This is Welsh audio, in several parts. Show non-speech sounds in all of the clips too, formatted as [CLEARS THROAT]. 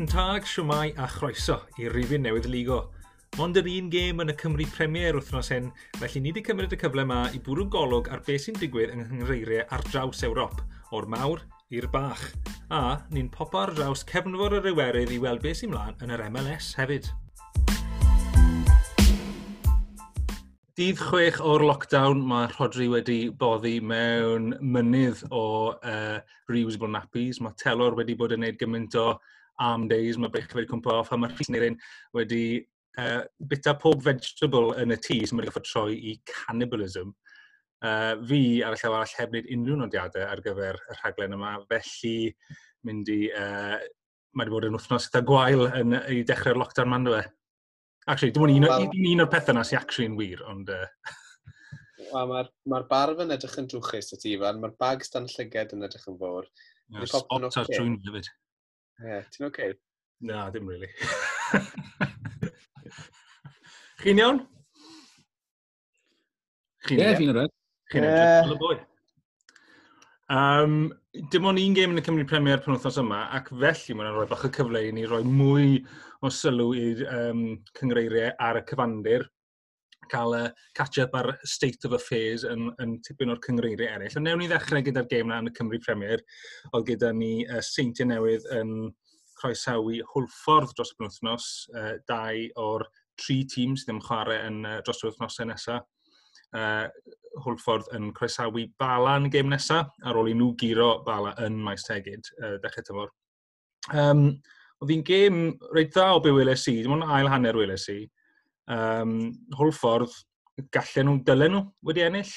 Guten tag, siwmai a chroeso i rifin newydd ligo. Ond yr un gêm yn y Cymru Premier wythnos hyn, felly ni wedi cymryd y cyfle yma i bwrw golwg ar beth sy'n digwydd yng nghyngreiriau ar draws Ewrop, o'r mawr i'r bach. A ni'n popo ar draws cefnfor yr Iwerydd i weld beth sy'n mlaen yn yr MLS hefyd. Dydd chwech o'r lockdown, mae Rodri wedi boddi mewn mynydd o uh, Reusable Nappies. Mae Telor wedi bod yn gwneud gymaint o arm days, mae breichau wedi cwmpa off, a mae rhys neu'n wedi uh, bita pob vegetable yn y tŷ sy'n wedi goffod troi i cannibalism. Uh, fi ar y llaw arall heb wneud unrhyw nodiadau ar gyfer y rhaglen yma, felly mynd i... Uh, mae wedi bod yn wythnos gyda gwael yn, i dechrau'r lockdown man dwi. E? Actually, dim ond well, un, un o'r pethau yna sy'n actually yn wir, ond... Uh... [LAUGHS] Wel, mae'r ma barf yn edrych yn drwchus y ti, fan. Mae'r bag stan llyged yn edrych yn fawr. Yeah, spot ar trwy'n hefyd. Yeah, ti'n oce? Okay? Na, dim really. [LAUGHS] Chi'n iawn? Chi'n yeah, fi'n rhaid. Chi'n edrych y boi. Um, dim ond un gêm yn y Cymru Premier pan wythnos yma, ac felly mae'n rhoi bach o cyfle i ni roi mwy o sylw i'r um, cyngreiriau ar y cyfandir cael uh, catch-up ar state of affairs yn, yn tipyn o'r cyngreiriau eraill. Ond newn ni ddechrau gyda'r gêm na yn y Cymru Premier, oedd gyda ni uh, seintiau newydd yn croesawu hwlffordd dros y penwthnos, uh, dau o'r tri tîm sydd ddim chwarae yn uh, dros y wythnosau nesaf. Uh, Hwlffordd yn croesawu Bala yn y gêm nesaf, ar ôl i nhw giro Bala yn Maes tegyd, uh, dechrau tymor. Um, Oedd hi'n gêm reit dda o be weles i, dim ond ail hanner weles i um, hwl ffordd gallen nhw, dylen nhw wedi ennill.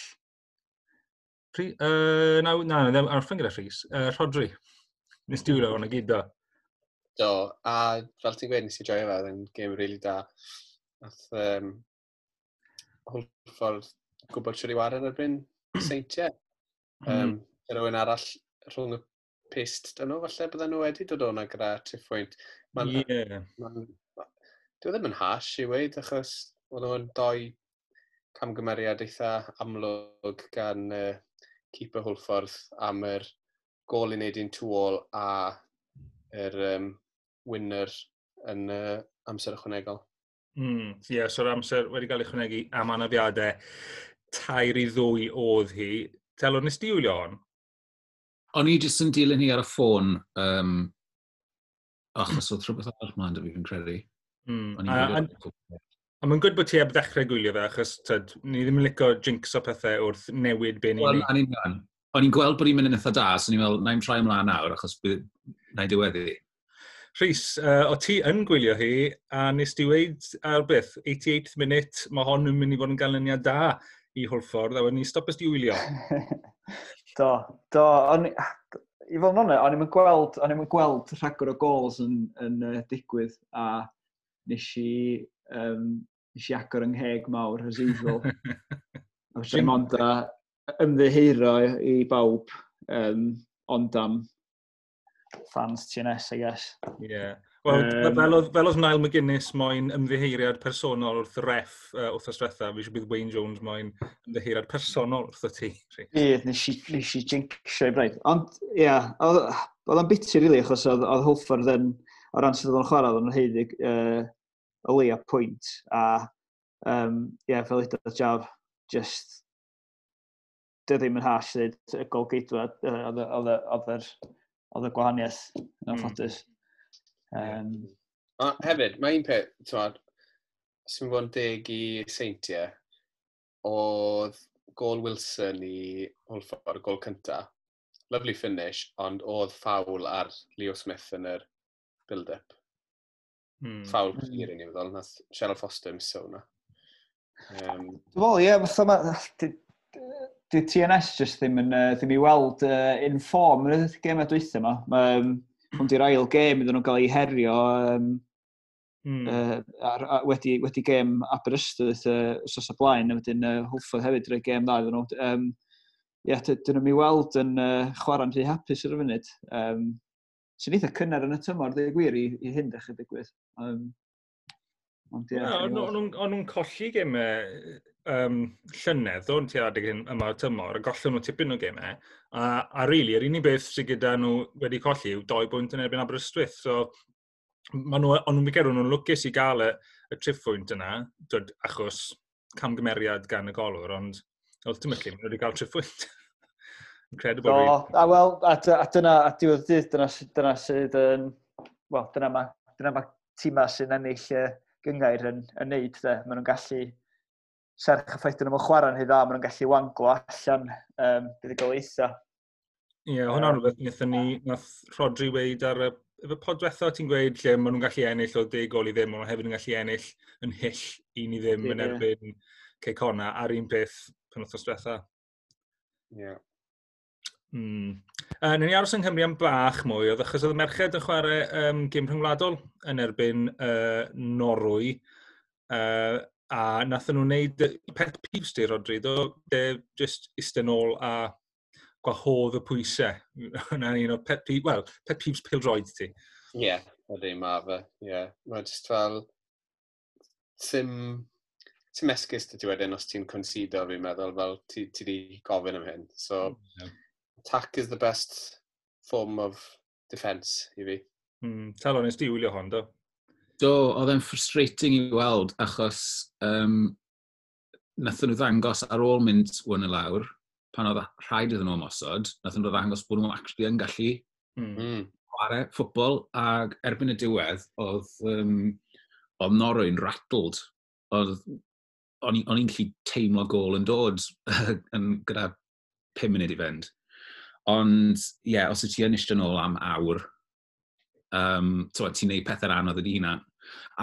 Rhi, uh, na, na, na, arfyn gyda Rhys. Uh, Rodri, nes diwyr o'n y gyd do. Do, a fel ti'n gweud, nes i joio fe, yn gêm rili really da. Nath um, Hwlffordd gwybod siwr i war yn erbyn seintiau. Um, mhm. mm. Rwy'n arall rhwng y pist dyn nhw, falle bydden nhw wedi dod o'na gyda Tiffwynt. Mae'n yeah. Dwi e ddim yn hash i weid, achos oedd nhw'n doi camgymeriad eitha amlwg gan uh, Keeper Hwlffordd am yr gol i wneud i'n tŵol a yr um, winner yn uh, amser ychwanegol. Mm, Ie, yeah, so'r amser wedi cael ei chwnegu am anafiadau tair i ddwy oedd hi. Telo, nes di wylio hon? O'n i jyst yn dilyn hi ar y ffôn, um, achos oedd rhywbeth arall ma'n dyfu fi'n credu. Mm. A, a, a mae'n gwyd bod ti heb ddechrau gwylio fe, achos tyd, ni ddim yn licio jinx o pethau wrth newid be ni'n well, ni. O'n i'n gweld bod i'n mynd yn eitha da, so ni'n meddwl, na i'n trai ymlaen nawr, achos na i diweddu. Rhys, uh, o ti yn gwylio hi, a nes di weid ar beth, 88th minute, mae hon yn mynd i fod yn ganlyniad da i Hwlffordd, a wedyn ni stopus di wylio. [LAUGHS] do, do, on, i fod yn onest, o'n i'n gweld, o'n i'n gweld rhagor o gols yn, yn uh, digwydd, a nes i, um, nes i agor yng ngheg mawr as usual. a fes dim ond a ymddiheuro i bawb um, ond am fans TNS, I guess. Yeah. Wel, um, fel oedd, fel oedd Niall McGuinness moyn ymddeheiriad personol wrth ref uh, wrth ystretha, fi eisiau bydd Wayne Jones moyn ymddeheiriad personol wrth y ti. Ie, nes i, nes i jinxio i braidd. Ond, ie, yeah, oedd o'n biti, rili, really, achos oedd oedd Hulford yn o ran sydd o'n chwarae, oedd yn heiddig uh, o leia pwynt. A um, yeah, fel edrych jaf, just dy ddim yn hash ddweud y gol geidwa oedd y gwahaniaeth yn anffodus. Hmm. Um, A hefyd, mae un peth, twad, sy'n bod yn deg i seintiau, oedd gol Wilson i Holford, gol cynta. Lovely finish, ond oedd ffawl ar Leo Smith yn yr build-up. Mm. Ffawl clir mm. i ni feddwl, nath Cheryl Foster mis o hwnna. Um, Dwi'n fawr, ie, fatha ma... Di TNS just ddim yn, uh, ddim i weld uh, in form yn y gem a dweithio yma. Um, hwn di'r ail gem iddyn nhw'n cael ei herio um, mm. uh, ar, ar, wedi, wedi gêm Aberystwyth uh, sos o blaen, a wedyn uh, hwffodd hefyd drwy gêm dda iddyn nhw. Um, ie, yeah, dyn nhw'n mi weld yn uh, chwarae'n rhy hapus ar y funud. Um, sy'n eitha cynnar yn y tymor, dweud gwir, i, i hyn ddechrau digwydd. Um, ond ie. Yeah, O'n nhw'n colli gemau um, llynedd, o'n ti adeg yma o tymor, a gollon nhw tipyn o gemau. A, a rili, really, yr unig beth sydd gyda nhw wedi colli yw doi bwynt yn erbyn Aberystwyth. So, ma nhw, ond nhw'n gerwn nhw'n lwcus i gael y, y triffwynt yna, dod, achos camgymeriad gan y golwr, ond ultimately, maen nhw wedi cael triffwynt. [LAUGHS] Incredible. So, a wel, a, a dyna, a diwedd dydd, dyna, dyna sydd yn, wel, dyna mae dyna ma tîma sy'n ennill uh, gyngair yn, yn neud. De. Maen nhw'n gallu serch y ffaith dyn nhw'n chwarae'n hyd dda, maen nhw'n gallu wanglo allan um, bydd y goleitha. Ie, yeah, hwnna'n rhywbeth wnaethon ni, nath Rodri weid ar y efo podwetho ti'n gweud lle maen nhw'n gallu ennill o deg gol i ddim, ond hefyd yn gallu ennill yn hyll un i ddim yeah. yn erbyn Ceicona ar un peth pan wrthos diwetha. Ie. Yeah. Mm. Uh, Nen ni aros yng Nghymru am bach mwy, oedd achos oedd y merched yn chwarae um, gym rhyngwladol yn erbyn uh, Norwy. Uh, a nathon nhw'n neud pet peeves di, Rodri, do, de just isten ôl a gwahodd y pwysau. Yna un o pet peeves, well, pet peeves pil droed ti. Ie, yeah, ydy, mae fe. Yeah. Mae just fel... Sim... Sim esgus dy ti wedyn os ti'n consido, fi'n meddwl, fel ti, ti di gofyn am hyn. So, hmm, yeah attack is the best form of defence i fi. Mm, Tal nes di wylio hon, do? Do, oedd e'n frustrating i weld, achos um, nathon nhw ddangos ar ôl mynd wyn y lawr, pan oedd rhaid iddyn nhw mosod, nathon nhw ddangos bod nhw'n actually yn gallu hmm. mm. chwarae ffwbol, ac erbyn y diwedd, oedd, um, oedd Norwyn rattled. Oedd, o'n i'n gallu teimlo gol yn dod [LAUGHS] yn gyda 5 munud i fynd. Ond, ie, yeah, os y ti yn eistedd nôl am awr, um, ti'n neud pethau'n anodd ydi hynna.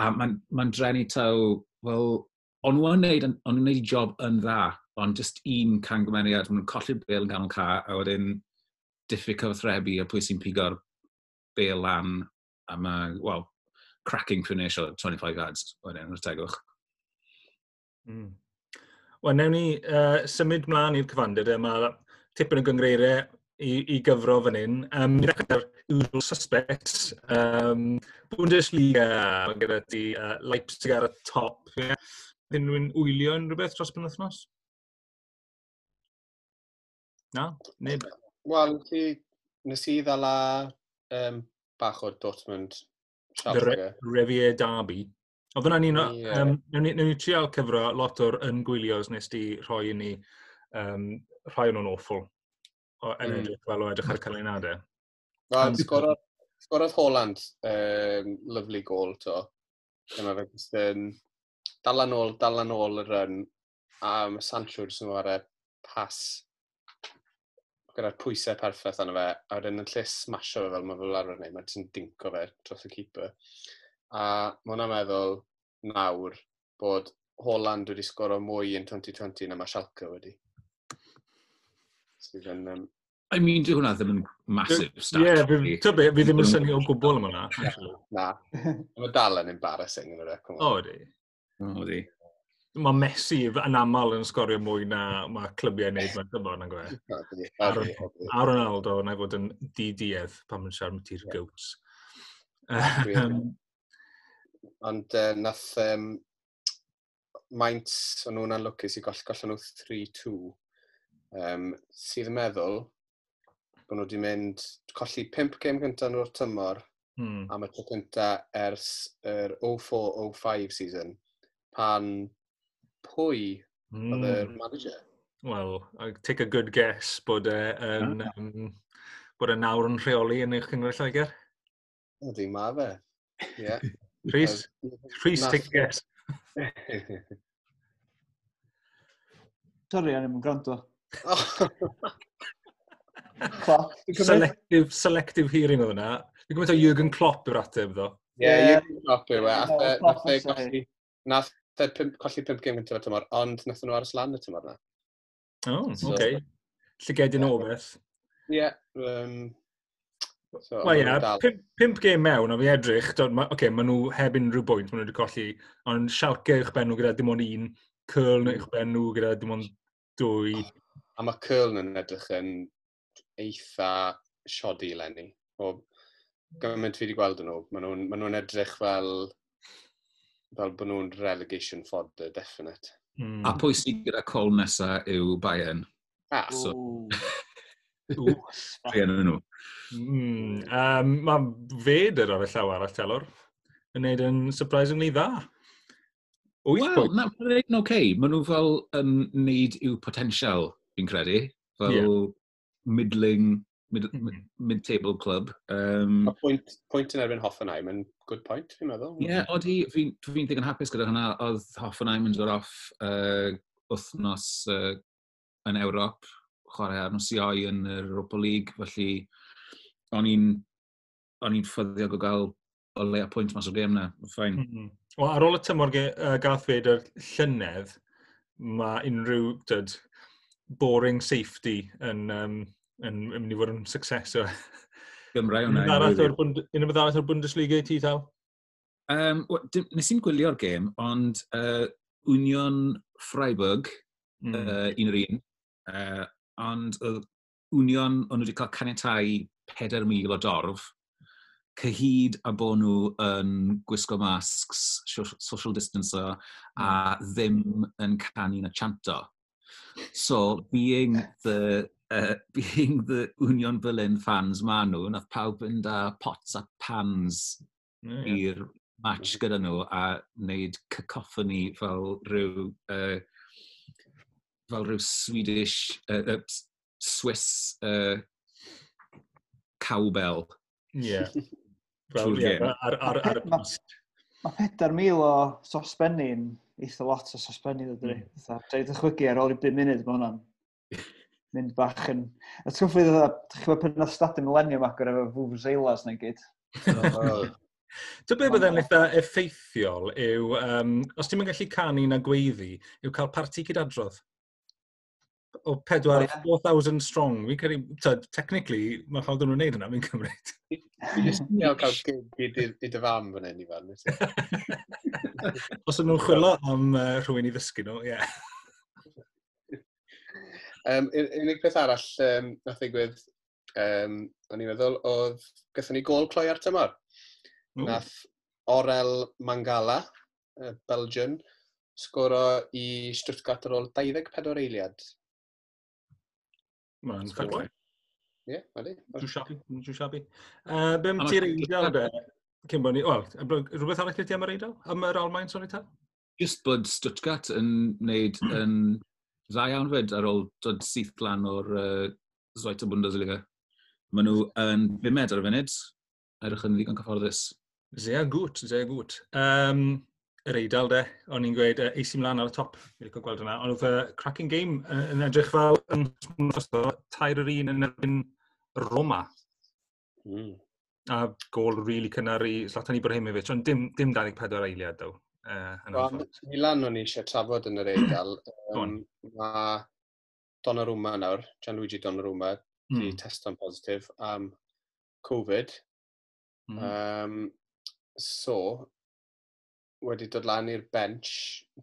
A mae'n ma drenu taw, wel, ond nhw'n neud, on nhw'n neud job yn dda, ond just un cangymeriad, maen nhw'n colli'r bel yn ganol ca, a wedyn diffyg cyfathrebu a pwy sy'n pigo'r bel lan, a mae, well, cracking finish o 25 yards, wedyn, wrth tegwch. Mm. Wel, newn ni uh, symud mlaen i'r cyfandir mae tipyn o gyngreiriau i, i gyfro fan hyn. Um, Ni'n dechrau'r usual suspects. Um, Bundesliga, mae gyda ti uh, Leipzig ar y top. Yeah. Dyn nhw'n wylio yn rhywbeth dros ben wythnos? Na? Neb? Wel, nes i ddala um, bach o'r Dortmund. Re Revier Derby. Oedd hwnna'n un o... Yeah. Um, Newn ni, ni trial cyfro lot o'r yngwylios nes di rhoi i ni um, rhai o'n awful o yn mm. edrych fel o edrych ar cyflwynadau. Wel, sgorodd, sgorodd Holland um, lyflu gol to. Dyma fe, jyst yn dal yn ôl, dal yn ôl y run. A mae Sancho jyst yn ar y pas gyda'r pwysau perffaith arno fe, a wedyn yn lle smasho fe fel mae fel arfer wneud, mae ti'n dinco fe dros y keeper. A mae hwnna'n meddwl nawr bod Holland wedi sgoro mwy yn 2020 na mae Schalke wedi. Sydd yn... Um... I mean, dyw hwnna ddim yn massive stat. Ie, yeah, fi ddim yn syni o gwbl am hwnna. Na. [LAUGHS] Mae dal yn embarrassing yn yr ec. O, di. O, di. Mae Messi yn aml yn sgorio mwy na mae clybiau wneud mae'n dymor na'n gwe. [LAUGHS] A Ronaldo na fod yn didiedd pan mae'n siarad ti'r gywts. Ond uh, nath um, maint o'n nhw'n anlwcus i goll gollen nhw 3-2 um, sydd yn meddwl bod nhw wedi mynd colli 5 gêm gyntaf nhw'r tymor hmm. am y tro cyntaf ers yr er 04-05 season pan pwy mm. oedd yr hmm. manager. Well, I take a good guess bod e yn, Yeah. um, bod e nawr yn rheoli yn eich cyngor Lloegr. Ydy, ma fe. Yeah. [LAUGHS] Rhys, Rhys, take a guess. [LAUGHS] Sorry, anem yn gwrando selective, selective hearing oedd hwnna. Fi'n gwybod o Jürgen Klopp yw'r ateb, ddo. Ie, yeah. Jürgen Klopp yw e. e- nath e colli 5 gym gyntaf y tymor, ond nath nhw aros lan y tymor na. O, oh, so, okay. Llygedyn o beth. Ie. Wel ie, pimp gêm mewn, a fi edrych, oce, ma, okay, maen nhw heb unrhyw bwynt, maen nhw wedi colli, ond Schalke ben nhw gyda dim ond un, Curl neu ben nhw gyda dim ond dwy. A mae Curl yn edrych yn eitha siodi lenni. O gymaint fi wedi gweld nhw, maen nhw'n ma nhw edrych fel, fel bod nhw'n relegation fodder, definite. Mm. A pwy sy'n gyda col nesa yw Bayern. Ah, so... [LAUGHS] Bayern yn nhw. Mm, um, mae Feder ar y llaw arall telwr yn neud yn surprisingly dda. Wyth Wel, na, mae'n oce. Okay. Maen nhw fel yn um, neud i'w potensial fi'n credu, fel yeah. middling, mm-hmm. mid, mid-table club. Um, a pwynt, pwynt yn erbyn Hoffenheim yn good point, fi'n meddwl. Ie, yeah, oeddi, fi'n fi, ddigon hapus gyda hynna, oedd Hoffenheim yn dod off uh, wythnos uh, yn Ewrop, chwarae ar nos ioi yn yr Europa League, felly o'n i'n o'n i'n ffyddiog o gael o leia pwynt mas o'r gêm na. Fain. Mm -hmm. Wel, ar ôl y tymor uh, gath fed yr llynedd, mae unrhyw dyd, boring safety yn, um, yn, yn mynd i fod yn success o. Gymrau hwnna. Unrhyw beth arall o'r Bundesliga i ti, Tal? Um, nes i'n gwylio'r gêm, ond uh, Union Freiburg, mm. uh, un yr un, uh, ond uh, Union, o'n nhw wedi cael caniatau 4,000 o dorf, cyhyd a bod nhw yn gwisgo masks, social distancer, hmm. a ddim yn canu na chanto. So being the uh, [LAUGHS] being the Union Berlin fans ma nhw, nath pawb yn da pots a pans yeah. i'r match gyda nhw a wneud cacophony fel rhyw uh, fel rhyw Swedish uh, uh, Swiss uh, cowbell. Ie. Fel, ie, ar, ar, ar, ar y post. Mae 4,000 o sosbenni'n eitha lot o sosbennu ddod i. Mm. Dwi'n dychwygu ar ôl i 5 munud mae hwnna'n mynd bach yn... A ti'n gwybod ddod, ti'n gwybod pen oedd stadion millennium ac agor efo Vuvuzelas neu gyd. [LAUGHS] Dwi'n byd byddai'n eitha effeithiol yw, um, os ti'n gallu canu na gweiddi, yw cael parti cydadrodd o 4, oh, 4,000 strong. Fi'n credu, tyd, technically, mae ffordd nhw'n gwneud hynna, fi'n cymryd. Fi'n just iawn cael gyd i dy fam fan hyn i fan. [LAUGHS] Os ydyn nhw'n chwilo am uh, rhywun i ddysgu nhw, ie. [LAUGHS] Yeah. um, unig peth arall um, nath ddigwydd, um, o'n i'n meddwl, oedd gathen ni gol cloi ar tymor. Mm. Nath Orel Mangala, uh, Belgian, sgoro i Stuttgart ar ôl 24 eiliad. Mae'n ffaglau. Ie, wedi. Dwi'n siabi, dwi'n siabi. Uh, Be'n ti'r eidl cyn bod ni, wel, rhywbeth arall ti am yr eidl? Am yr Almain, sori ta? Just bod Stuttgart yn wneud [CLEARS THROAT] yn dda iawn fyd ar ôl dod syth glan o'r uh, Zweite Bundesliga. Maen nhw yn bimed ar y funud, edrych yn ddigon cyfforddus. Zea gwt, zea gwt. Um, yr eidl, de. O'n i'n gweud, uh, eisi mlaen ar y top, fi licio gweld hwnna. Ond oedd uh, cracking game uh, yn edrych fel yn tair yr un yn erbyn Roma. Mm. A gol rili really cynnar i Zlatan Ibrahimovic, ond dim, dim 24 eiliad, daw. Uh, Milan o'n i eisiau trafod yn yr eidl. Um, mae Donnarumma nawr, Gianluigi Donnarumma, mm. di hmm. testo'n positif am um, Covid. Mm. Um, so, wedi dod lan i'r bench,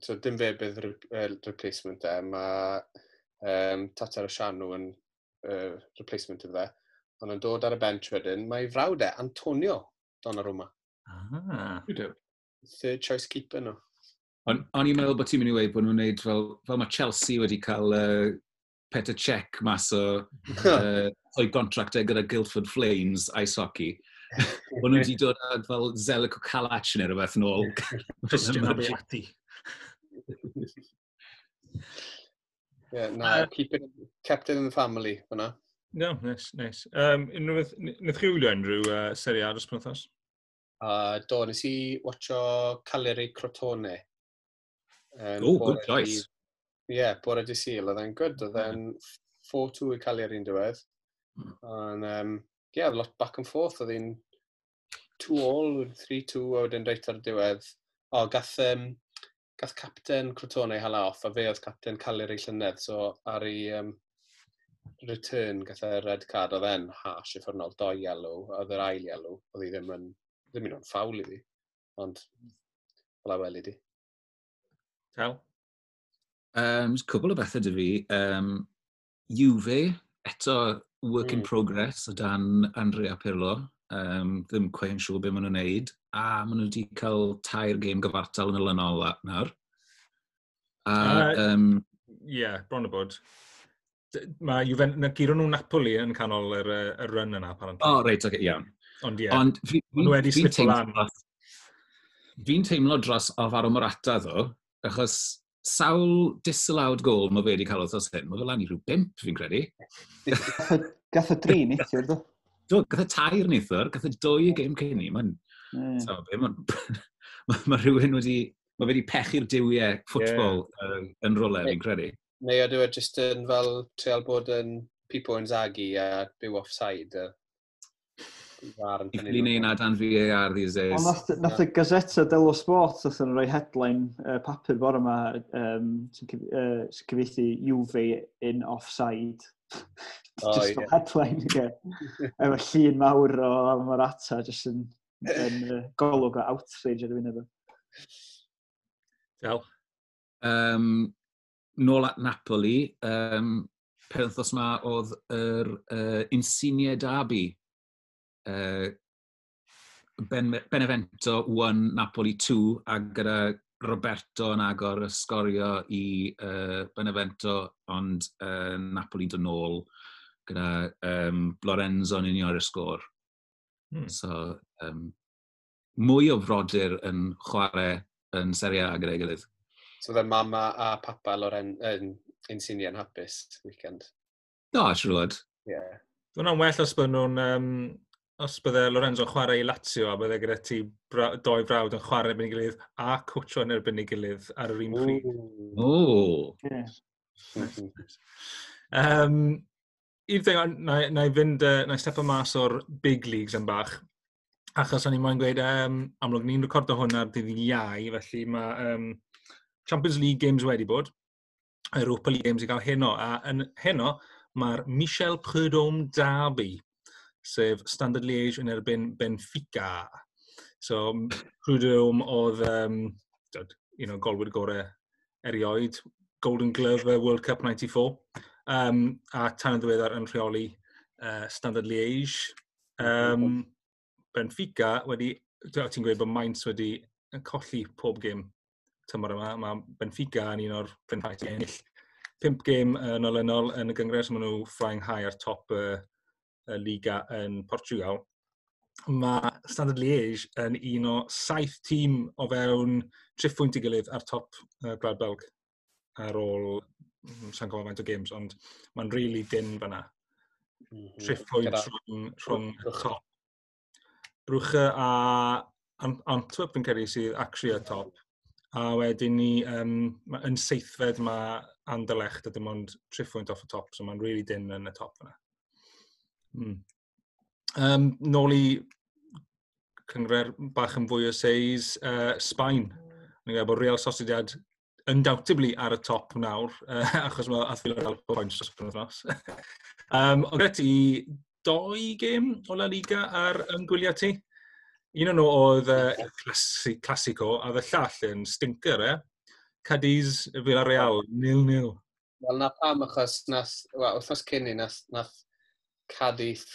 so dim fe bydd uh, replacement e, mae um, Tatar Sianw yn uh, replacement iddo fe, ond yn dod ar y bench wedyn, mae frawd e, Antonio Donnarumma. Ah. Third choice keeper nhw. Ond o'n i'n meddwl bod ti'n mynd i weid bod nhw'n gwneud fel, fel mae Chelsea wedi cael uh, Peter Cech mas o [LAUGHS] uh, o'i contractau e gyda Guildford Flames ice hockey. O'n nhw wedi dod ag fel Zelico Calach neu rhywbeth yn ôl. Christian [LAUGHS] Abiati. Yeah, na, uh, keep it, kept it in the family, fyna. No, nice, nice. Um, unrhyw beth, nid chi wylio unrhyw uh, seriad os penwthos? Uh, do, nes i watcho Caleri Crotone. Um, oh, good choice. Ie, yeah, bore di syl, oedd e'n good, oedd e'n mm. 4-2 i Caleri yn diwedd. Mm. And, um, yeah, lot back and forth, oedd hi'n 2-all, 3-2, a wedyn reit ar y diwedd. O, gath, um, gath captain Crotone hala off, a fe oedd captain Calir ei llynedd, so ar ei um, return gath e red card, oedd e'n hash i ffwrnol, doi yellow, oedd yr ail yellow, oedd hi ddim yn, ddim yn o'n ffawl fi, ond fel a weli di. Tel? Um, cwbl o bethau dy fi. Um, Juve, eto work mm. in hmm. progress o dan Andrea Pirlo. Um, ddim cwein siŵr beth maen nhw'n neud. A maen nhw wedi cael tair gêm gyfartal yn y lynol nawr. A, uh, um, yeah, bron o bod. Mae Juventus, na giro nhw Napoli yn canol yr, yr run yna, apparently. O, oh, reit, okay, iawn. Ond ie, yeah. ond fi, ond wedi slip o lan. Fi'n teimlo dros Alvaro Morata, ddo, achos sawl disalawd gol mae fe wedi cael othos hyn. Mae fe lan i rhyw bimp, fi'n credu. gath y dri neithio'r do? Do, gath y tair neithio'r, gath y dwy y gêm cyn i. Mae'n... Mm. Mae ma rhywun wedi... Mae wedi pechu'r diwiau ffwtbol yeah. uh, yn rolau, fi'n credu. Neu ydw e jyst yn fel treol bod yn Pipo zagi a byw offside. Uh. Ifli neina dan VAR these days. Ond nath, nath y Gazeta dello Sport oedd yn rhoi headline uh, papur bore yma um, sy'n uh, cyfeithi Juve in offside. Oh, just yeah. headline again. Efo llun mawr o Marata just yn, yn uh, golwg o outrage ar y funud. Del. Um, nôl at Napoli, um, penthos ma oedd yr er, uh, Insigne Derby uh, ben, Benevento 1, Napoli 2, a gyda Roberto yn agor y sgorio i uh, Benevento, ond uh, Napoli dyn nôl gyda um, Lorenzo yn union ar y sgôr. Hmm. So, um, mwy o frodyr yn chwarae yn seria a gyda'i gilydd. So, dda e mama a papa Loren yn Insignia'n hapus weekend? Do, siwr fod. Ie. Yeah. Dwi'n well os bod nhw'n um, os bydde Lorenzo yn chwarae i Lazio a bydde gyda ti bra doi frawd yn chwarae erbyn ei gilydd a cwtio yn erbyn ei gilydd ar yr un pryd. O! Um, I'r ddeg, na, na i fynd, uh, na i step mas o'r big leagues yn bach. Achos o'n i'n moyn gweud, um, amlwg ni'n recordo hwn ar dydd iau, felly mae um, Champions League games wedi bod, Europa League games i gael heno, a yn heno mae'r Michel Prudhomme Derby sef Standard Liège yn erbyn Benfica. So, Prudhomme oedd um, you know, golwyr gorau erioed, Golden Glove World Cup 94, um, a tan yn ddiweddar yn rheoli uh, Standard Liège. Um, Benfica wedi, ti'n gweud bod Mainz wedi colli pob gêm tymor yma. Mae Benfica yn un o'r Benfica ennill. Pimp gêm yn olynol yn y gyngres, maen nhw flying high ar top uh, y Liga yn Portugal, mae Standard Liège yn un o saith tîm o fewn triffwynt i gilydd ar top uh, Gwlad Belg ar ôl mm, sa'n gofio faint o games, ond mae'n really dyn fyna. Mm -hmm. Triffwynt rhwng, rhwng top. Brwcha a Antwerp yn cyrru sydd actually y top. A wedyn ni, um, yn seithfed mae Anderlecht a dim ond triffwynt off y top, so mae'n really dyn yn y top fyna. Mm. Um, nôl i cyngred bach yn fwy o seis, uh, Sbaen. Ni'n gwybod bod Real Sociedad undoubtedly ar y top nawr, uh, achos mae Athfilo'r Alpo Points dros y ddnos. um, [LAUGHS] ond gyda ti doi gêm o La Liga ar ymgwyliau ti? Un o'n nhw oedd uh, clasi, clasico, a y llall yn stinker, e? Cadiz, Villarreal, nil-nil. Wel, na pam achos nath, well, wrthnos cyn i nath, nath Cadiz,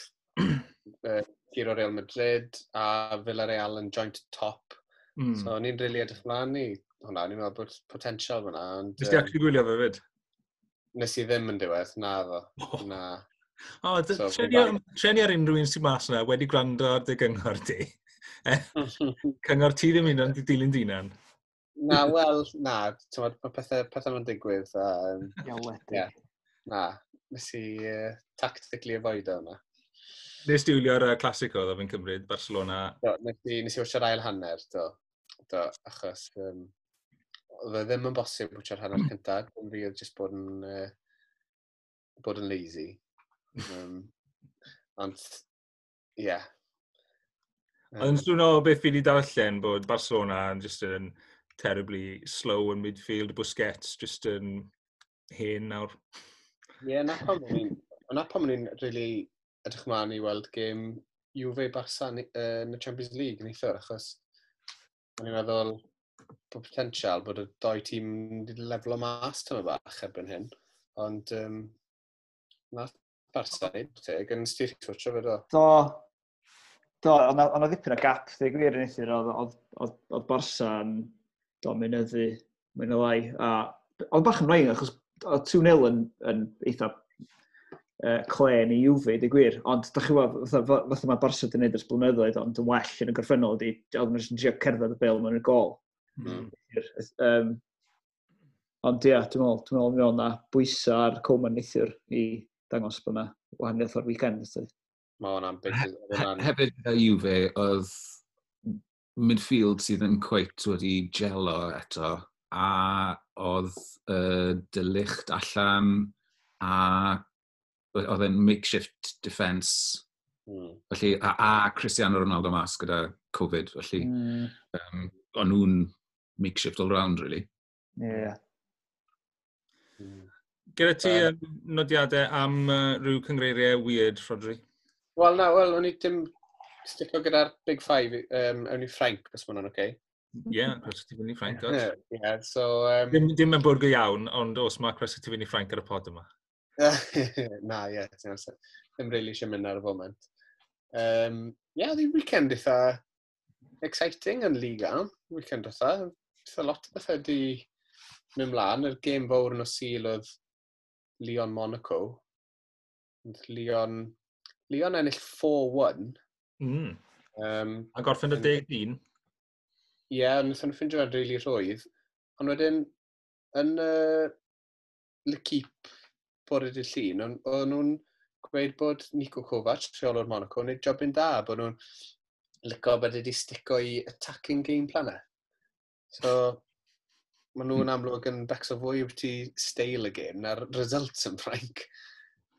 uh, [CLEARS THROAT] Giro Real Madrid a Villarreal yn joint top. Mm. So, ni'n rili really edrych mlaen i hwnna, ni'n meddwl bod potensial fyna. Nes ti actually gwylio fe fyd? Nes i ddim yn diwedd, na ddo. Oh. Na. O, oh, so, treni ar unrhyw un sy'n mas yna wedi gwrando ar dy gyngor di. [LAUGHS] cyngor ti ddim un o'n dilyn dinan. Na, wel, na. Mae pethau, pethau ma'n digwydd. Um, Iawedig. Yeah. Na, nes i uh, tactically avoid o yma. Nes di wylio'r uh, clasico oedd fi'n cymryd, Barcelona. Do, nes i, nes i watch ail hanner, do. do achos, um, oedd e ddim yn bosib watch hanner cyntaf, ond fi oedd jyst bod yn, uh, bod yn lazy. Um, ond, ie. Yeah. Um, ond dwi'n o beth fi wedi darllen bod Barcelona yn just yn terribly slow yn midfield, Busquets just yn hen nawr. Ie, yeah, na pam ni'n... Na pam ni'n really edrych mlaen i weld gêm Juve Barca yn y Champions League yn eithaf, achos o'n i'n meddwl bod potensial bod y doi tîm wedi leflo o mas tyma bach erbyn hyn. Ond um, na Barca ni, teg, yn styr twtio fe do. Do, do, ond o ddipyn o gap, dde gwir yn eithaf, oedd Barca yn do, mynyddu, mynd lai. A, oedd bach yn rhaid, achos o 2-0 yn, yn eitha uh, clen i Juve, di gwir. Ond, da chi weld, fatha, fatha mae Barca wedi gwneud ers blynyddoedd, ond yn well yn y gorffennol ydi, oedd nhw'n trio cerdded y bil mewn y gol. Mm. Um, ond ia, dwi'n meddwl, dwi'n meddwl, mi oedd na bwysa ar Coman neithiwr i dangos bod yna wahaniaeth o'r weekend. Mae hwnna'n big. Hefyd, Juve, oedd midfield sydd yn cweit wedi gelo eto a oedd uh, dylicht allan a oedd e'n makeshift defence. Mm. Felly, a, a Cristiano Ronaldo mas gyda Covid, felly mm. um, o'n nhw'n makeshift all round, really. Yeah. Mm. Gyda ti um, nodiadau am uh, rhyw cyngreiriau weird, Rodri? Wel, na, wel, o'n i ddim stico gyda'r Big Five, um, ewn i Frank, os ma'n o'n oce. Okay. Ie, yeah, croeso ti fyny Ffrainc. Ie, yeah, so... Um... Dim, dim yn bwrgo iawn, ond os mae croeso ti fyny Ffrainc ar y pod yma. [LAUGHS] Na, ie, yeah. Ddim really eisiau mynd ar y foment. Um, ie, yeah, oedd weekend eitha exciting yn Liga. Weekend eitha. Eitha lot o bethau di mynd mlaen. Yr gêm fawr yn o sil oedd Leon Monaco. Leon... Leon ennill 4-1. Mm. Um, a gorffen y 10-1. Ie, yeah, wnaethon nhw ffindio fe'n rili rhwydd. Ond wedyn, yn uh, L'Equipe bore dydd llun, o'n nhw'n gweud bod Nico Kovac, rheol o'r Monaco, yn gwneud jobyn da, bod nhw'n lyco bod wedi stico i attacking game planner. So, maen nhw'n hmm. amlwg yn becso fwy wyt ti steil y gêm na'r results yn ffrainc.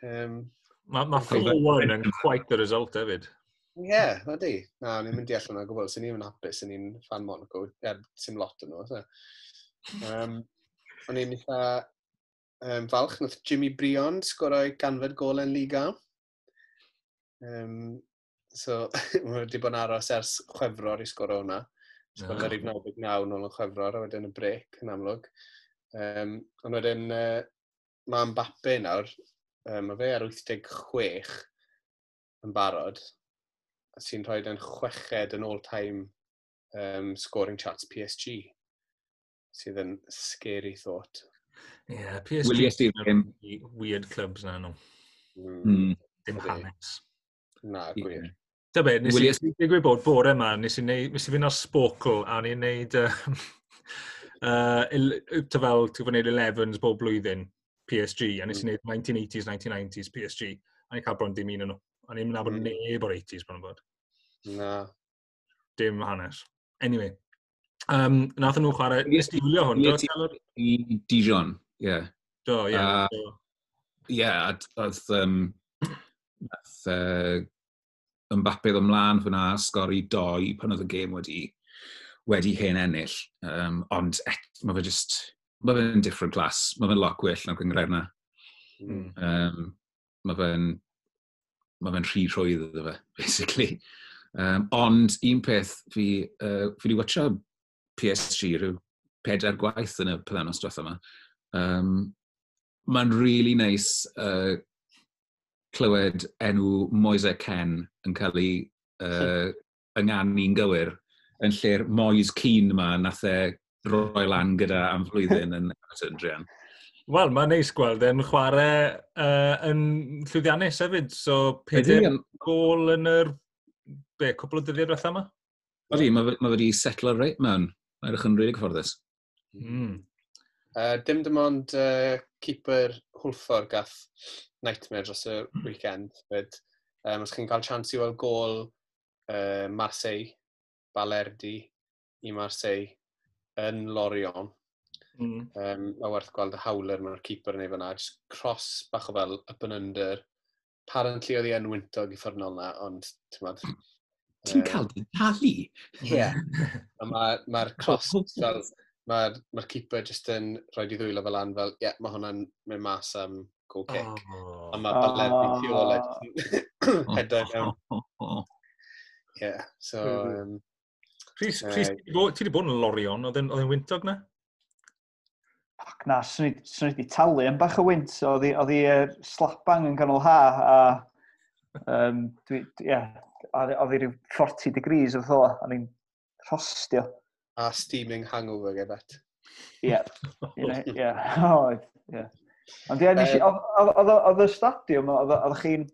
Um, mae ma, ma Flawn yn quite the result hefyd. Ie, yeah, ydy. Na, ni'n mynd i allan o gwbl. Sy'n ni'n hapus, sy'n ni'n fan Monaco. Er, sy'n lot yn nhw. So. Um, o'n i'n eitha um, falch. Nath Jimmy Brion sgorau ganfod golen liga. Um, so, [LAUGHS] mae wedi bod yn aros ers chwefror i sgoro hwnna. Sgoro yr 99 nôl yn chwefror, a wedyn y brec yn amlwg. Um, ond wedyn, uh, mae Mbappe nawr, um, mae fe ar 86 yn barod sy'n rhoi yn chweched yn all-time um, scoring charts PSG, sydd yn scary thought. Yeah, PSG Willie Weird clubs na nhw. Mm. Dim hanes. Na, gwir. Da be, nes i digwydd bod bore yma, nes i, neud, nes i fynd ar Sporkle a ni'n neud, uh, [LAUGHS] ta fel, ti'n gwneud 11s bob blwyddyn PSG, a nes i hmm. neud 1980s, 1990s PSG, a ni'n cael bron dim un o'n nhw. O'n i'n nabod mm. neb o'r 80s, bron bod. Na. Dim hanes. Anyway. Um, nath nhw chwarae... Nes ti wylio hwn, do? I Dijon, ie. Do, ie. Ie, oedd... Nath Mbappe ddod ymlaen fyna, sgori doi pan oedd y gêm wedi wedi hen ennill. Um, ond et, mae fe just... Mae fe'n different class. Mae fe'n lot gwell na'r gyngred na. Mm. Um, mae fe'n mae fe'n rhy rhwydd iddo fe, basically. Um, ond un peth, fi, uh, fi wedi watcha PSG rhyw pedair gwaith yn y pendanos diwetha yma. Um, Mae'n really nice uh, clywed enw Moise Ken yn cael ei uh, ynganu'n gywir yn lle'r Moise Keen yma nath e roi lan gyda am flwyddyn yn Everton, Drian. Wel, mae'n neis gweld e, e'n chwarae uh, yn llwyddiannus hefyd, so pedair gol yn yr be, cwbl o dyddiad diwethaf yma? Odi, mae ma wedi setlo reit mewn. Mae'n edrych yn rili really cyfforddus. Mm. Uh, dim dim ond uh, keeper hwlffor gath nightmare dros y weekend. Fyd. Um, os chi'n cael chance i weld gol uh, Marseille, Balerdi i Marseille yn Lorion, Mm. Um, mae werth gweld y hawler mae'r keeper yn ei fyna, just cross bach o fel up and under. Apparently oedd hi yn wyntog i ffyrnol na, ond ti'n mad... Ti'n uh, cael dy talu? Ie. Yeah. Mae'r ma cross fel... Mae'r ma keeper jyst yn rhoi i ddwylo fel an fel, ie, yeah, mae hwnna'n mynd mas am goal kick. Oh. A mae Baled oh. tu ôl edrych hedau mewn. Ie, so... Um, Chris, Chris, ti wedi bod yn lorion? Oedd e'n wyntog na? ac na, swn i, wedi talu yn bach o wynt. So, oedd i'r slapang yn ganol ha, a um, dwi, yeah, oedd hi ryw 40 degrees oedd o, a ni'n rhostio. A steaming hangover, I bet. Ie, ie, ie. [LAUGHS] Ond ie, oedd y stadiwm, oedd chi'n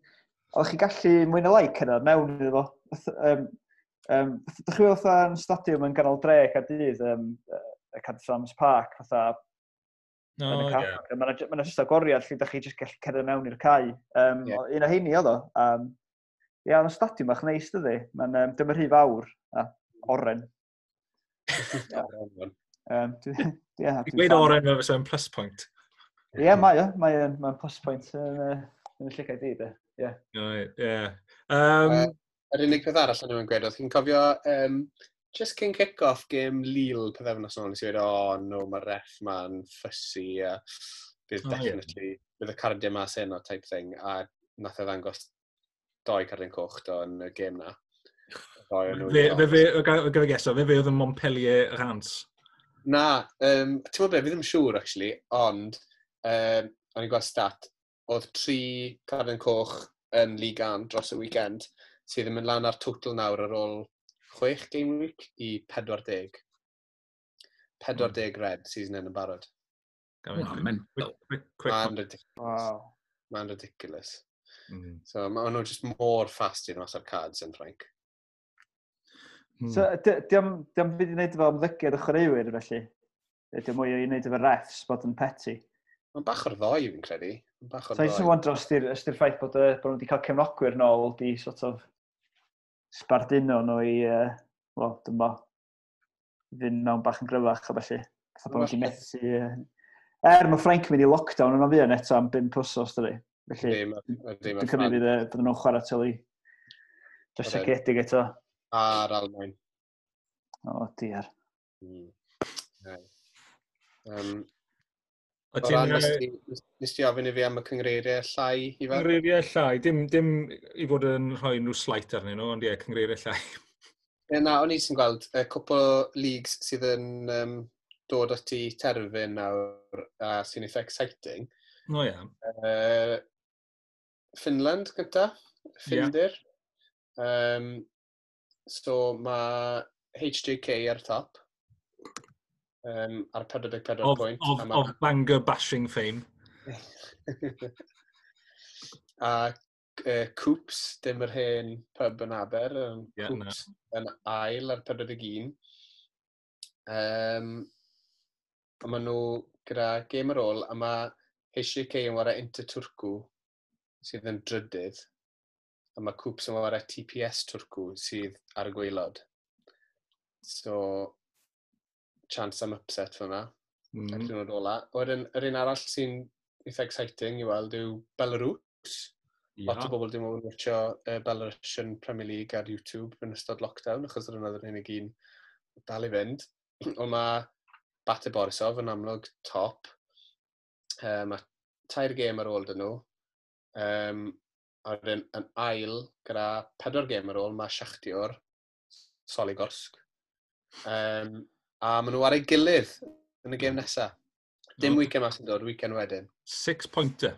oedd chi gallu mwy na lai cynnar mewn iddo fo. Um, um, Dych chi oedd yn stadiwm yn ganol dre a dydd, um, y Cadframs Park, fatha No, yn y cae. Yeah. Mae'n ma jyst agoriad lle ydych chi jyst gallu cerdded mewn i'r cae. Um, yeah. Un o heini oedd o. Um, Ia, yeah, ond y stadiwm eich neis dydy. Mae'n um, dyma rhy fawr a oren. [LAUGHS] um, dwi, yeah, [LAUGHS] gweud oren fe fysa'n plus point. Ie, yeah, mae o. Mae'n mae plus point yn, uh, yn y lligau di, de. Ie. Yr unig peth arall yn ymwneud, gweud, oedd chi'n cofio um, just cyn kick-off gym Lille pethefnos nôl, nes i wedi, oh, no, mae ref ma'n ffysi, a bydd oh, definitely, yeah. bydd y cardiau mas heno type thing, a nath e ddangos doi cardiau'n coch do yn y gym na. Fe, fe, fe, gyda geso, fe fe oedd yn Montpellier Rants? Na, um, ti'n meddwl be, fi ddim siŵr, actually, ond, um, o'n i'n gweld stat, oedd tri cardiau coch yn Ligan dros y weekend, sydd yn mynd lan ar twtl nawr ar ôl chwech game week i 40. 40 mm. red season yn y barod. Mae'n ridiculous. Wow. Mae'n ridiculous. Mm. So, maen nhw just mor ffast i'n mas ar cards yn ffrainc. Mm. So, diolch di byd i wneud efo ymddygiad y chwaraewyr felly? Ydy mwy i wneud efo refs bod yn peti? Mae'n bach o'r ddoi fi'n credu. Bach o'r ddoi. So, eisiau wandro os di'r ffaith bod, uh, bod nhw wedi cael cefnogwyr nôl di sort of sbarduno nhw i, uh, well, dyma, fynd mewn bach yn gryfach a felly. Fatha bod nhw'n methu... Uh, er mae Frank yn mynd i lockdown yn o'n fuan eto am 5 pwsos, dydy. Felly, dwi'n cymryd fydd bod nhw'n chwarae tylu drysiagedig eto. A'r Almain. O, diar. Mm. Um, O ran, nes ti, ofyn i fi am y cyngreiriau llai i fel? Cyngreiriau llai, dim, dim i fod yn rhoi nhw slight arnyn nhw, ond ie, cyngreiriau llai. Ie, na, o'n i sy'n gweld y cwpl o leagues sydd yn um, dod at i terfyn nawr a sy'n eitha exciting. No, ie. Yeah. Uh, Finland gyda, Findir. Yeah. Um, so mae HJK ar top um, ar 44 of, pwynt. Of, ma... of banger bashing fame. [LAUGHS] a uh, Coops, dim yr hen pub yn Aber, um, yeah, Coops no. yn ail ar 41. Um, a maen nhw gyda game ar ôl, a mae HJK yn wario Inter Turku, sydd yn drydydd, a mae Coops yn wario TPS Turku, sydd ar y gweilod. So, chance am upset fel yna. Mm. Ar ddiwrnod ola. Wedyn, yr un arall sy'n eitha exciting i weld yw Belarus. Yeah. Lot o bobl dim ond watcho uh, Belarusian Premier League ar YouTube yn ystod lockdown, achos yr yna'n unig un dal i fynd. [CLEARS THROAT] Ond mae Bate Borisov yn amlwg top. Um, mae tair gêm ar ôl dyn nhw. Um, a wedyn yn ail gyda pedwar gêm ar ôl mae Siachtiwr, Soligorsk. Um, a maen nhw ar ei gilydd yn y gêm nesaf. Dim mm. weekend mas yn dod, weekend wedyn. Six pointer.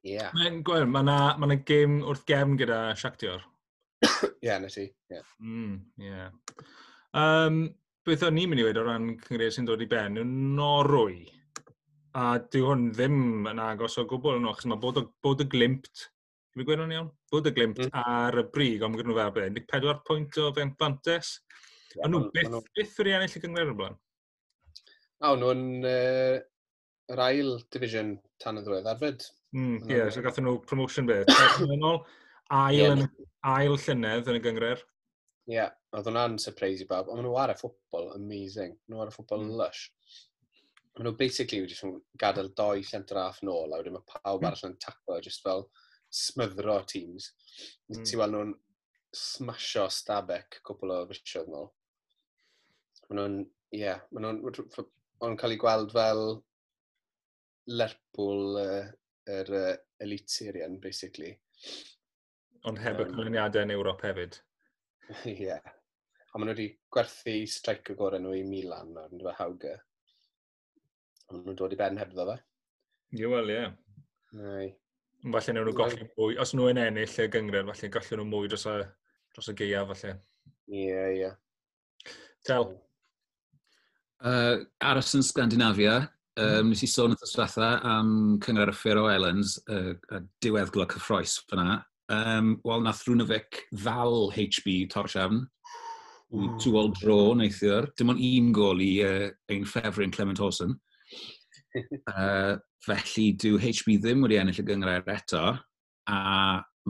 Ie. Yeah. Mae'n gwer, mae yna ma, ma gêm wrth gefn gyda Siactior. [COUGHS] Ie, yeah, nes i. Ie. Yeah. Mm, yeah. um, beth o'n i'n mynd i wedi o ran cyngred sy'n dod i ben yw Norwy. A dyw hwn ddim yn agos o gwbl yn ochos mae bod, bod y glimpt dwi'n gweud o'n iawn, bod y glimt mm. ar y brig, ond mae gen nhw fel 14 pwynt o fent bantes. A nhw beth, beth wedi ennill y gyngor yn blaen? A nhw'n uh, yr ail division tan y ddwedd arfyd. Mm, ie, yeah, so gathen nhw promotion beth. ail, yeah. ail llynedd yn y gyngor. Ie, yeah, oedd hwnna'n surprise i bab. Ond nhw ar y ffwbol, amazing. Nhw ar y ffwbol mm. lush. Ond nhw basically wedi gadael doi llentyr aff nôl, a wedi mae pawb mm. arall yn tapo, just fel smyddro teams. Mm. Ti weld nhw'n smasho Stabek cwpl o fisiodd nôl. Maen nhw'n, ie, yeah, maen nhw'n cael ei gweld fel Lerpwl uh, yr uh, Elite Syrian, basically. Ond heb um, y cyfyniadau yn Ewrop hefyd. [LAUGHS] Ie. yeah. A maen nhw wedi gwerthu strike y gorau nhw i Milan ar ynddo fe Hawge. A maen nhw'n dod i ben hebddo fe. Ie, wel, ie. Yeah. Falle nhw'n golli mwy, os nhw'n ennill y gyngred, falle golli nhw mwy dros y, dros y geia, falle. Ie, yeah, ie. Yeah. Tel, Uh, aros yn Scandinafia, um, mhm. nes i sôn wrth ddysfatha am cyngor y Faroe Islands, uh, a diweddglo cyffroes fyna. Um, Wel, nath Rwnefic ddal HB Torsiafn. Mm. Two all dro neithiwr. Dim ond un gol i uh, ein ffefryn Clement Olsen. uh, [LAUGHS] felly, dyw HB ddim wedi ennill y gyngor er eto. A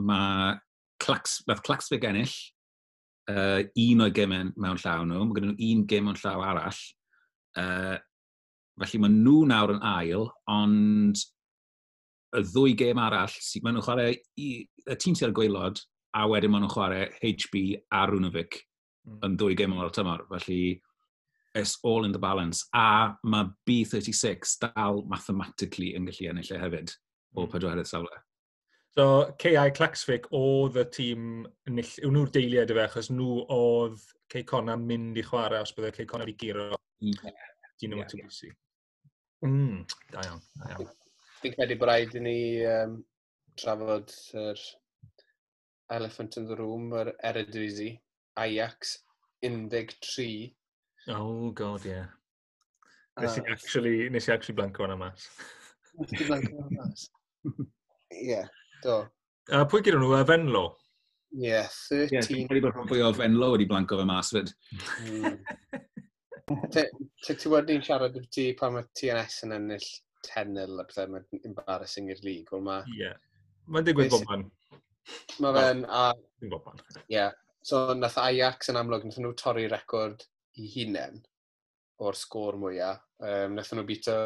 mae Clax, nath Claxfic ennill uh, un o'i gemau mewn llaw nhw. Mae gen nhw un gem mewn llaw arall Uh, felly mae nhw nawr yn ail, ond y ddwy gêm arall, maen nhw'n chwarae i, y tîm sy'n gweilod, a wedyn maen nhw'n chwarae HB a Rwnovic mm. yn ddwy gêm o'r tymor. Felly, it's all in the balance. A mae B36 dal mathematically yn gallu ennill e hefyd o hmm. pedwerydd safle. So, K.I. Claxvik oedd y tîm, yw nhw'r deiliad y fe, achos nhw oedd Cei Cona'n mynd i chwarae os byddai Cei Cona'n i giro Yeah. Dyn nhw'n yeah, yeah. Mm, da iawn, da iawn. Fi'n credu bod rhaid i ni um, trafod yr elephant in the room, yr Eredivisie, Ajax 13. Oh god, ie. Yeah. Nes i actually, nes i actually blanco yna mas. Nes i blanco yna mas. [LAUGHS] Ie, do. A pwy gyda nhw, uh, Fenlo? Ie, yeah, 13. Ie, yeah, bod rhan fwy o Fenlo wedi blanco fe mas fyd. Mm ti wedi siarad o'r ti pan mae TNS yn ennill tenel a bethau mae'n embarrassing i'r lig, wel mae... Ie, mae'n digwydd bob man. Mae fe'n... Dwi'n bob man. Ie, so nath Ajax yn amlwg, nath nhw torri record i hunain o'r sgôr mwyaf. Um, nath nhw bito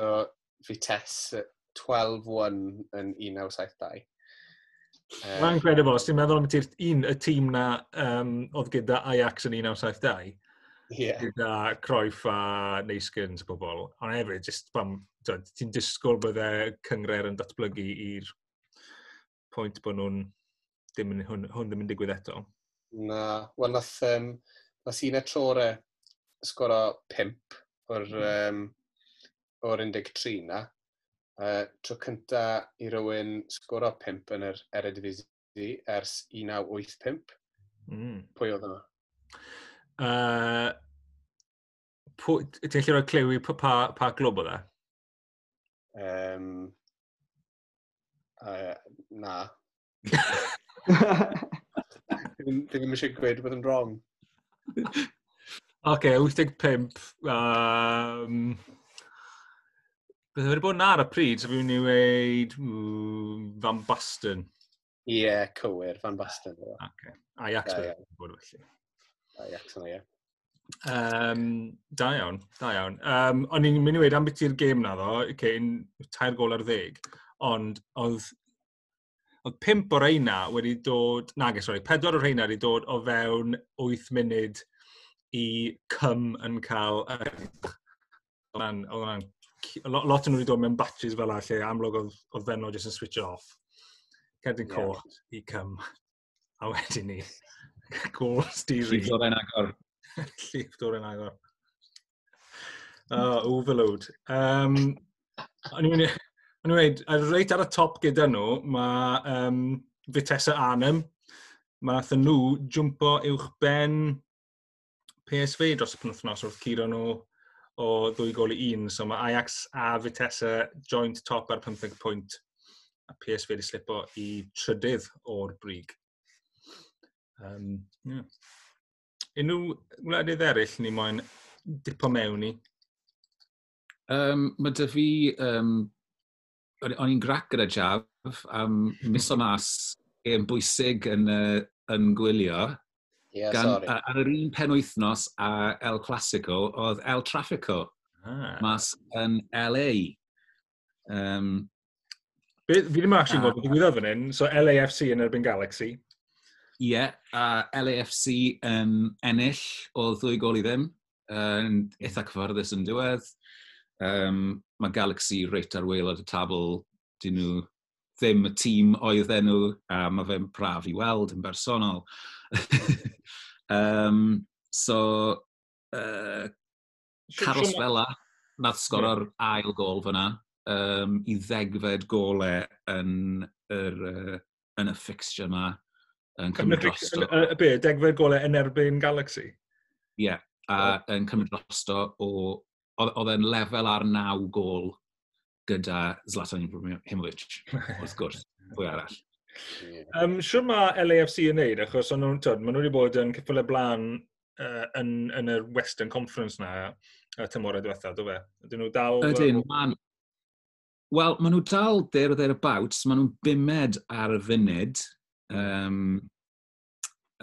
Vitesse 12-1 yn 1972. Mae'n um, incredible, os ti'n meddwl am y tîm na um, oedd gyda Ajax yn 1972, yeah. gyda croif a neisgyns o bobl. Ond hefyd, just pam, ti'n disgwyl bydde cyngred yn datblygu i'r pwynt bod nhw'n ddim yn, hwn, hwn ddim yn digwydd eto. Na, wel nath, um, nath un e trore sgoro 5 o'r, um, or 13 na. Uh, tro cynta i rywun sgoro 5 yn yr Eredivisie ers 1985. Mm. Pwy oedd yna? Uh, Ti'n gallu rhoi clyw i pa, pa glwb oedd e? Um, uh, na. [LAUGHS] Dwi Ddim eisiau gweud bod yn wrong. Oce, okay, 85. Um, Bydde wedi bod yn ar y pryd, so fi'n mynd i weid Van Basten. Ie, yeah, cywir, Van Basten. Okay. Ajax, yeah, yeah. bod felly. Excellent, ie. Um, da iawn, da iawn. Um, o'n i'n mynd i wedi i'r gêm na ddo, cyn tair gol ar ddeg, ond oedd oedd pimp o reina wedi dod, nage, sorry, pedwar o reina wedi dod o fewn 8 munud i cym yn cael... Oedd hwnna'n... Lot yn wedi dod mewn batches fel a lle amlwg oedd fenno jyst yn switch off. Cerdyn yeah. coch i cym. A wedyn ni. [LAUGHS] Gors Stevie. Llif dod yn agor. [LAUGHS] Llif dod yn agor. Uh, overload. Um, o'n i'n dweud, reit ar y top gyda nhw, mae um, Vitessa Arnhem. Mae nath nhw jwmpo uwch ben PSV dros y penwthnos wrth curo nhw o ddwy gol i un. So mae Ajax a Vitessa joint top ar 15 pwynt. A PSV wedi slipo i trydydd o'r brig. Um, yeah. Unrhyw wledydd eraill ni moyn dipo mewn i? Um, mae dy fi, um, o'n i'n grac gyda jaf am [LAUGHS] miso mas e'n bwysig yn, uh, yn gwylio. Yeah, gan, sorry. Ar yr un pen wythnos a El Clasico, oedd El Trafico ah. mas yn LA. Um, Be, fi ddim actually gwybod beth ddigwyddodd fan hyn, so LAFC yn erbyn Galaxy. Ie, yeah, a LAFC yn ennill o ddwy gol i ddim, yn eitha cyfforddus yn diwedd. Um, mae Galaxy reit ar wael ar y tabl, dyn nhw ddim y tîm oedd enw, a mae fe'n braf i weld yn bersonol. [LAUGHS] um, so, uh, Carlos Fela, nath sgoro'r yeah. ail gol fyna, um, i ddegfed golau yn, yr, uh, yn y fixture yma yn cymryd drosto. Y be, degfed golau yn erbyn Galaxy? Ie, yeah, a oh. yn cymryd drosto o... Oedd e'n lefel ar naw gol gyda Zlatan Ibrahimovic, wrth gwrs, fwy arall. Um, Siwr mae LAFC yn neud, achos o'n nhw'n tyd, maen nhw wedi bod yn cyffyle blaen uh, yn, yn y Western Conference na, y tymorau diwethaf, dwi fe? Ydyn nhw dal... Ydyn, man... Wel, maen nhw dal there or thereabouts, maen nhw'n bimed ar y funud, um,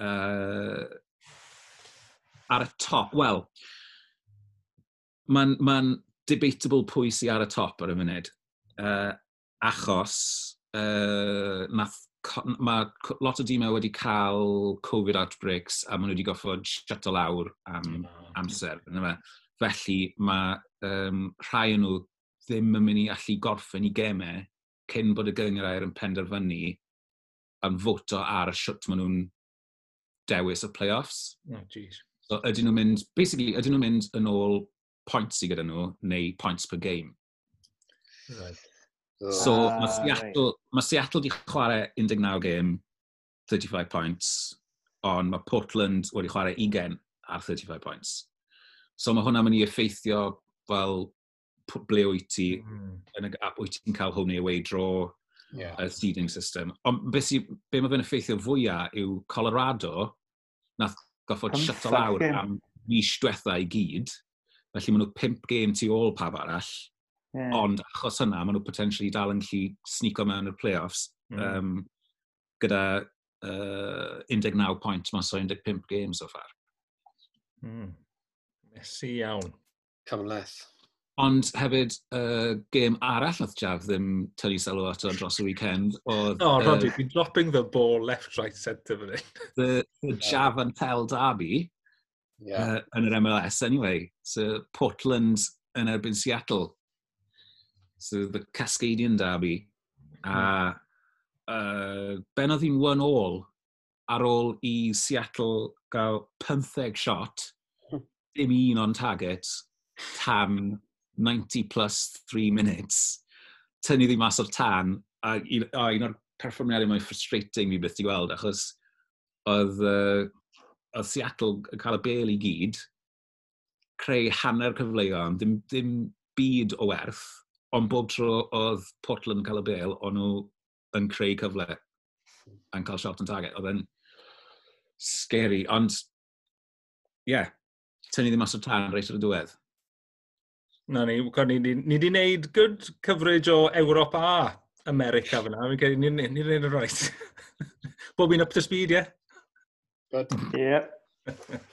uh, ar y top, wel, mae'n ma, debatable pwy sy'n ar y top ar y munud. Uh, achos, uh, nath, mae lot o dîmau e wedi cael Covid outbreaks a maen nhw wedi goffod shut lawr am amser. Felly mae um, rhai o nhw ddim yn mynd i allu gorffen i gemau cyn bod y gyngrair yn penderfynu yn foto ar y siwt maen nhw'n dewis y play-offs. Oh, geez. so, ydyn nhw'n mynd, basically, ydyn nhw'n mynd yn ôl points i gyda nhw, neu points per game. Right. So, ah, mae Seattle, right. ma Seattle di chwarae 19 game, 35 points, ond mae Portland wedi chwarae 20 ar 35 points. So mae hwnna'n mynd i effeithio fel ble wyt ti, mm. yn y, gap, wyt ti'n cael hwn i away draw, yeah. y seeding system. Ond beth sy, be mae fe'n effeithio fwyaf yw Colorado nath goffod shut o lawr am mis diwetha i gyd. Felly maen nhw pimp game tu ôl pawb arall. Yeah. Ond achos hynna, maen nhw potentially dal yn lli sneako mewn i'r playoffs mm. um, gyda uh, 19 pwynt mas o 15 games so far. Mm. Messi iawn. Cymleth. Ond hefyd, uh, gêm arall oedd Jaf ddim tynnu sylw ato dros y weekend. Oedd, no, uh, Roddy, dropping the ball left, right, centre fan hyn. [LAUGHS] The, the Jaf and Tel Derby yeah. uh, yn yr MLS anyway. So Portland yn erbyn Seattle. So the Cascadian Derby. A hmm. uh, ben oedd hi'n one all ar ôl i Seattle gael 15 shot, hmm. dim un on target, tan 90 plus 3 minutes, tynnu ddi mas o'r tan, a, a un o'r perfformiadau mwy frustrating fi beth i weld, achos oedd, uh, oedd Seattle yn cael y bel i gyd, creu hanner cyfleoedd, dim, dim byd o werth, ond bob tro oedd Portland yn cael y bel, ond nhw yn creu cyfle yn cael shot yn target. Oedd yn scary, ond ie, yeah, tynnu ddim mas o tan reis ar y diwedd. Na ni, ni, ni, ni wedi wneud good coverage o Ewrop a America fyna. Ni cael ni'n wneud yn right. [LAUGHS] Bob un up to speed, ie? Yeah? Good. Yeah. [LAUGHS]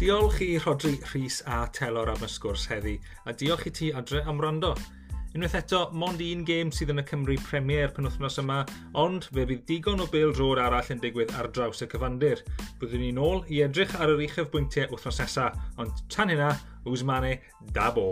Diolch i Rodri Rhys a Telor am y sgwrs heddi, a diolch i ti adre am rando. Unwaith eto, mond un gêm sydd yn y Cymru Premier penwthnos yma, ond fe fydd digon o bêl drod arall yn digwydd ar draws y cyfandir. Byddwn ni'n ôl i edrych ar yr uchaf bwyntiau wythnos nesaf, ond tan hynna, Wzmane, da bo!